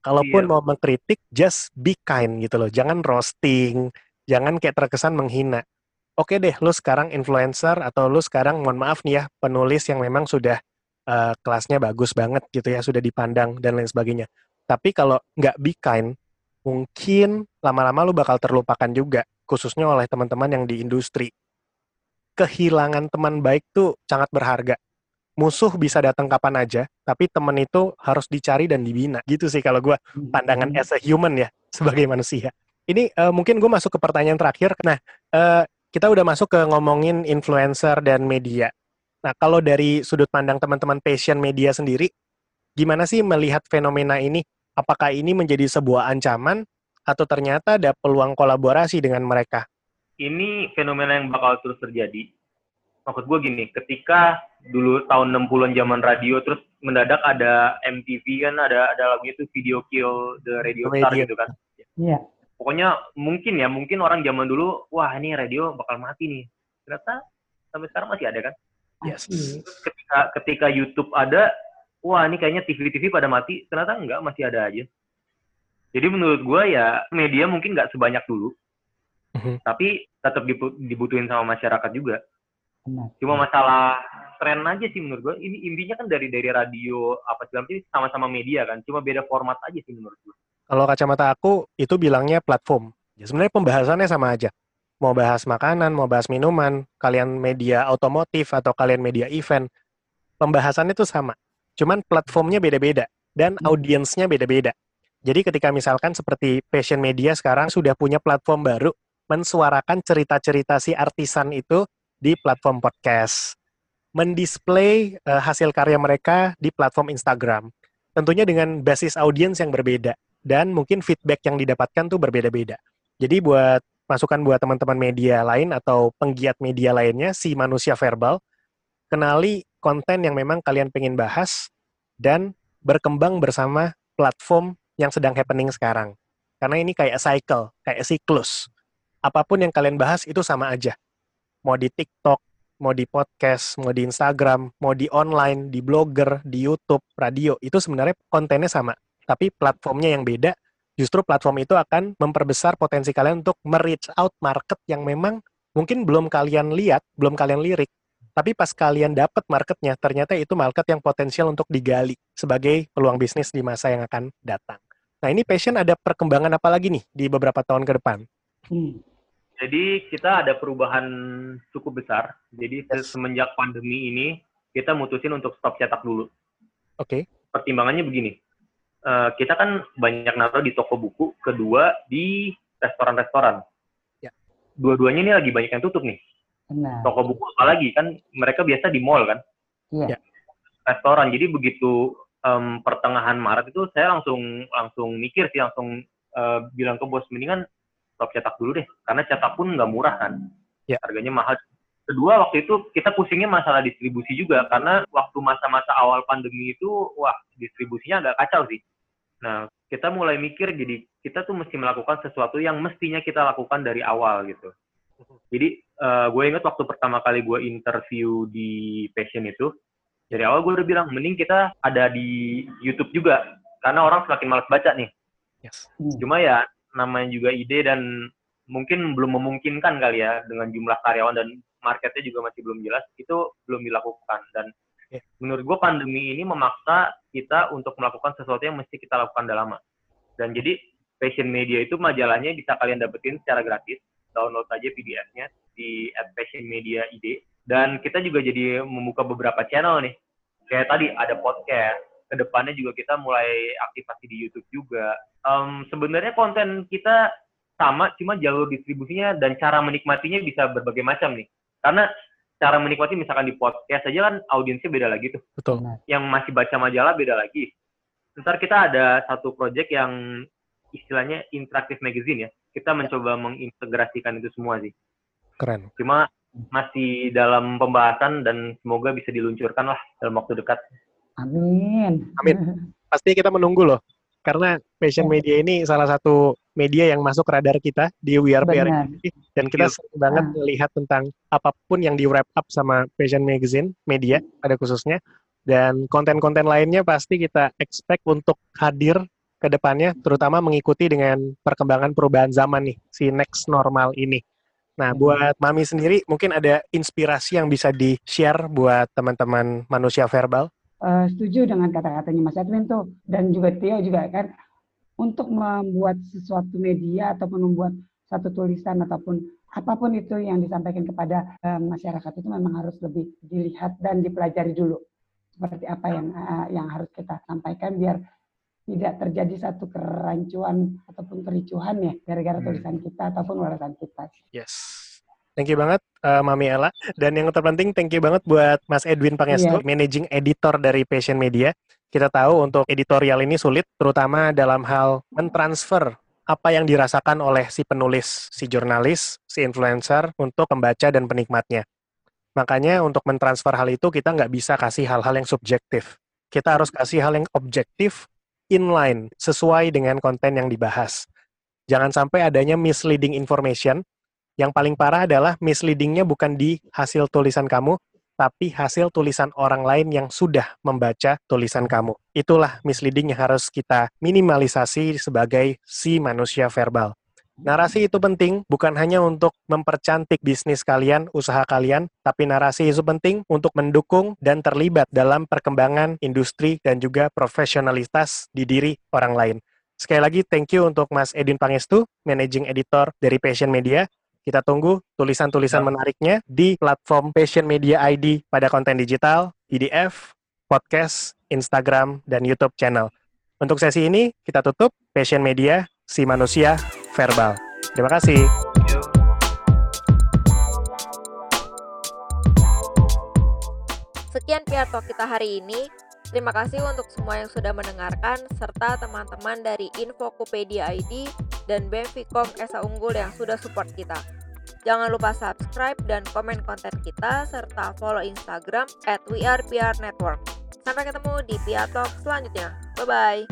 Kalaupun Iya. mau mengkritik, just be kind gitu loh. Jangan roasting, jangan kayak terkesan menghina. Oke deh, lu sekarang influencer atau lu sekarang, mohon maaf nih ya, penulis yang memang sudah eh, kelasnya bagus banget gitu ya, sudah dipandang dan lain sebagainya. Tapi kalau nggak be kind, mungkin lama-lama lu bakal terlupakan juga, khususnya oleh teman-teman yang di industri. Kehilangan teman baik tuh sangat berharga. Musuh bisa datang kapan aja, tapi teman itu harus dicari dan dibina. Gitu sih kalau gua pandangan as a human ya sebagai manusia. Ini eh, mungkin gue masuk ke pertanyaan terakhir. Nah, eh, kita udah masuk ke ngomongin influencer dan media. Nah, kalau dari sudut pandang teman-teman passion media sendiri, gimana sih melihat fenomena ini? Apakah ini menjadi sebuah ancaman atau ternyata ada peluang kolaborasi dengan mereka? Ini fenomena yang bakal terus terjadi. Maksud gue gini, ketika dulu tahun 60-an zaman radio, terus mendadak ada MTV kan, ada ada lagunya itu Video Kill the Radio Star Radio. gitu kan. Iya. Pokoknya mungkin ya, mungkin orang zaman dulu, wah ini radio bakal mati nih. Ternyata sampai sekarang masih ada kan. Yes. Terus ketika ketika YouTube ada, wah ini kayaknya TV-TV pada mati. Ternyata enggak, masih ada aja. Jadi menurut gue ya media mungkin nggak sebanyak dulu, Mhm. tapi tetap dibu- dibutuhin sama masyarakat juga. Benar. Cuma masalah tren aja sih menurut gue. Ini intinya kan dari dari radio apa segala macam ini sama-sama media kan, cuma beda format aja sih menurut gue. Kalau kacamata aku itu bilangnya platform. Ya sebenarnya pembahasannya sama aja. Mau bahas makanan, mau bahas minuman, kalian media otomotif atau kalian media event, pembahasannya itu sama. Cuman platformnya beda-beda dan Hmm. audiensnya beda-beda. Jadi ketika misalkan seperti passion media sekarang sudah punya platform baru mensuarakan cerita-cerita si artisan itu di platform podcast, mendisplay eh, hasil karya mereka di platform Instagram. Tentunya dengan basis audiens yang berbeda dan mungkin feedback yang didapatkan tuh berbeda-beda. Jadi buat masukan buat teman-teman media lain atau penggiat media lainnya, si manusia verbal, kenali konten yang memang kalian pengen bahas dan berkembang bersama platform yang sedang happening sekarang. Karena ini kayak cycle, kayak siklus. Apa pun yang kalian bahas itu sama aja. Mau di TikTok, mau di podcast, mau di Instagram, mau di online, di blogger, di YouTube, radio, itu sebenarnya kontennya sama. Tapi platformnya yang beda, justru platform itu akan memperbesar potensi kalian untuk me-reach out market yang memang mungkin belum kalian lihat, belum kalian lirik, tapi pas kalian dapat marketnya, ternyata itu market yang potensial untuk digali sebagai peluang bisnis di masa yang akan datang. Nah ini passion ada perkembangan apa lagi nih di beberapa tahun ke depan? Hmm. Jadi kita ada perubahan cukup besar. Jadi Yes. semenjak pandemi ini kita mutusin untuk stop cetak dulu. Oke, Pertimbangannya begini, eh, kita kan banyak naruh di toko buku, kedua di restoran-restoran. Ya. Dua-duanya ini lagi banyak yang tutup nih. Benar. Toko buku apalagi kan mereka biasa di mall kan, Iya. Ya. restoran. Jadi begitu em, pertengahan Maret itu saya langsung langsung mikir sih langsung eh, bilang ke bos mendingan stop cetak dulu deh karena cetak pun nggak murah kan Ya. harganya mahal kedua waktu itu kita pusingnya masalah distribusi juga karena waktu masa-masa awal pandemi itu wah distribusinya agak kacau sih nah kita mulai mikir jadi kita tuh mesti melakukan sesuatu yang mestinya kita lakukan dari awal gitu jadi eh, gue inget waktu pertama kali gue interview di Passion itu dari awal gue udah bilang mending kita ada di YouTube juga karena orang semakin malas baca nih yes. Cuma ya namanya juga ide dan mungkin belum memungkinkan kali ya dengan jumlah karyawan dan marketnya juga masih belum jelas itu belum dilakukan dan Ya. menurut gue pandemi ini memaksa kita untuk melakukan sesuatu yang mesti kita lakukan udah lama dan jadi Passion Media itu majalahnya bisa kalian dapetin secara gratis download aja PDF-nya di at Passion Media ID dan kita juga jadi membuka beberapa channel nih kayak tadi ada podcast ke depannya juga kita mulai aktivasi di YouTube juga. Um, sebenarnya konten kita sama, cuma jalur distribusinya dan cara menikmatinya bisa berbagai macam nih. Karena cara menikmati misalkan di podcast aja kan audiensnya beda lagi tuh. Betul. Yang masih baca majalah beda lagi. Ntar kita ada satu project yang istilahnya interaktif magazine ya. Kita mencoba mengintegrasikan itu semua sih. Keren. Cuma masih dalam pembahasan dan semoga bisa diluncurkan lah dalam waktu dekat. Amin. Amin. Pasti kita menunggu loh. Karena Passion Ya. Media ini salah satu media yang masuk radar kita di We Are PR Benar. ini. Dan kita sering banget Ah. melihat tentang apa pun yang di wrap up sama Passion Magazine, media pada khususnya. Dan konten-konten lainnya pasti kita expect untuk hadir ke depannya, terutama mengikuti dengan perkembangan perubahan zaman nih, si next normal ini. Nah, Hmm. buat Mami sendiri, mungkin ada inspirasi yang bisa di-share buat teman-teman manusia verbal? Eh, setuju dengan kata-katanya Mas Edwin tuh dan juga Tio juga kan untuk membuat sesuatu media ataupun membuat satu tulisan ataupun apa pun itu yang disampaikan kepada eh, masyarakat itu memang harus lebih dilihat dan dipelajari dulu seperti apa yang eh, yang harus kita sampaikan biar tidak terjadi satu kerancuan ataupun kericuhan ya gara-gara Hmm. tulisan kita ataupun ulasan kita. Yes. Thank you banget uh, Mami Ella. Dan yang terpenting thank you banget buat Mas Edwin Pangestu, Iya. managing editor dari Passion Media. Kita tahu untuk editorial ini sulit, terutama dalam hal mentransfer apa yang dirasakan oleh si penulis, si jurnalis, si influencer untuk pembaca dan penikmatnya. Makanya untuk mentransfer hal itu kita nggak bisa kasih hal-hal yang subjektif. Kita harus kasih hal yang objektif, inline, sesuai dengan konten yang dibahas. Jangan sampai adanya misleading information yang paling parah adalah misleadingnya bukan di hasil tulisan kamu, tapi hasil tulisan orang lain yang sudah membaca tulisan kamu. Itulah misleading yang harus kita minimalisasi sebagai si manusia verbal. Narasi itu penting bukan hanya untuk mempercantik bisnis kalian, usaha kalian, tapi narasi itu penting untuk mendukung dan terlibat dalam perkembangan industri dan juga profesionalitas di diri orang lain. Sekali lagi, thank you untuk Mas Edin Pangestu, Managing Editor dari Passion Media. Kita tunggu tulisan-tulisan Ya. menariknya di platform Passion Media ID pada konten digital, PDF, podcast, Instagram, dan YouTube channel. Untuk sesi ini, kita tutup Passion Media, si manusia verbal. Terima kasih. Sekian PR Talk kita hari ini. Terima kasih untuk semua yang sudah mendengarkan serta teman-teman dari Infokopedia ID dan BMVcom Esa Unggul yang sudah support kita. Jangan lupa subscribe dan komen konten kita serta follow Instagram at Network. Sampai ketemu di PR Talk selanjutnya. Bye-bye.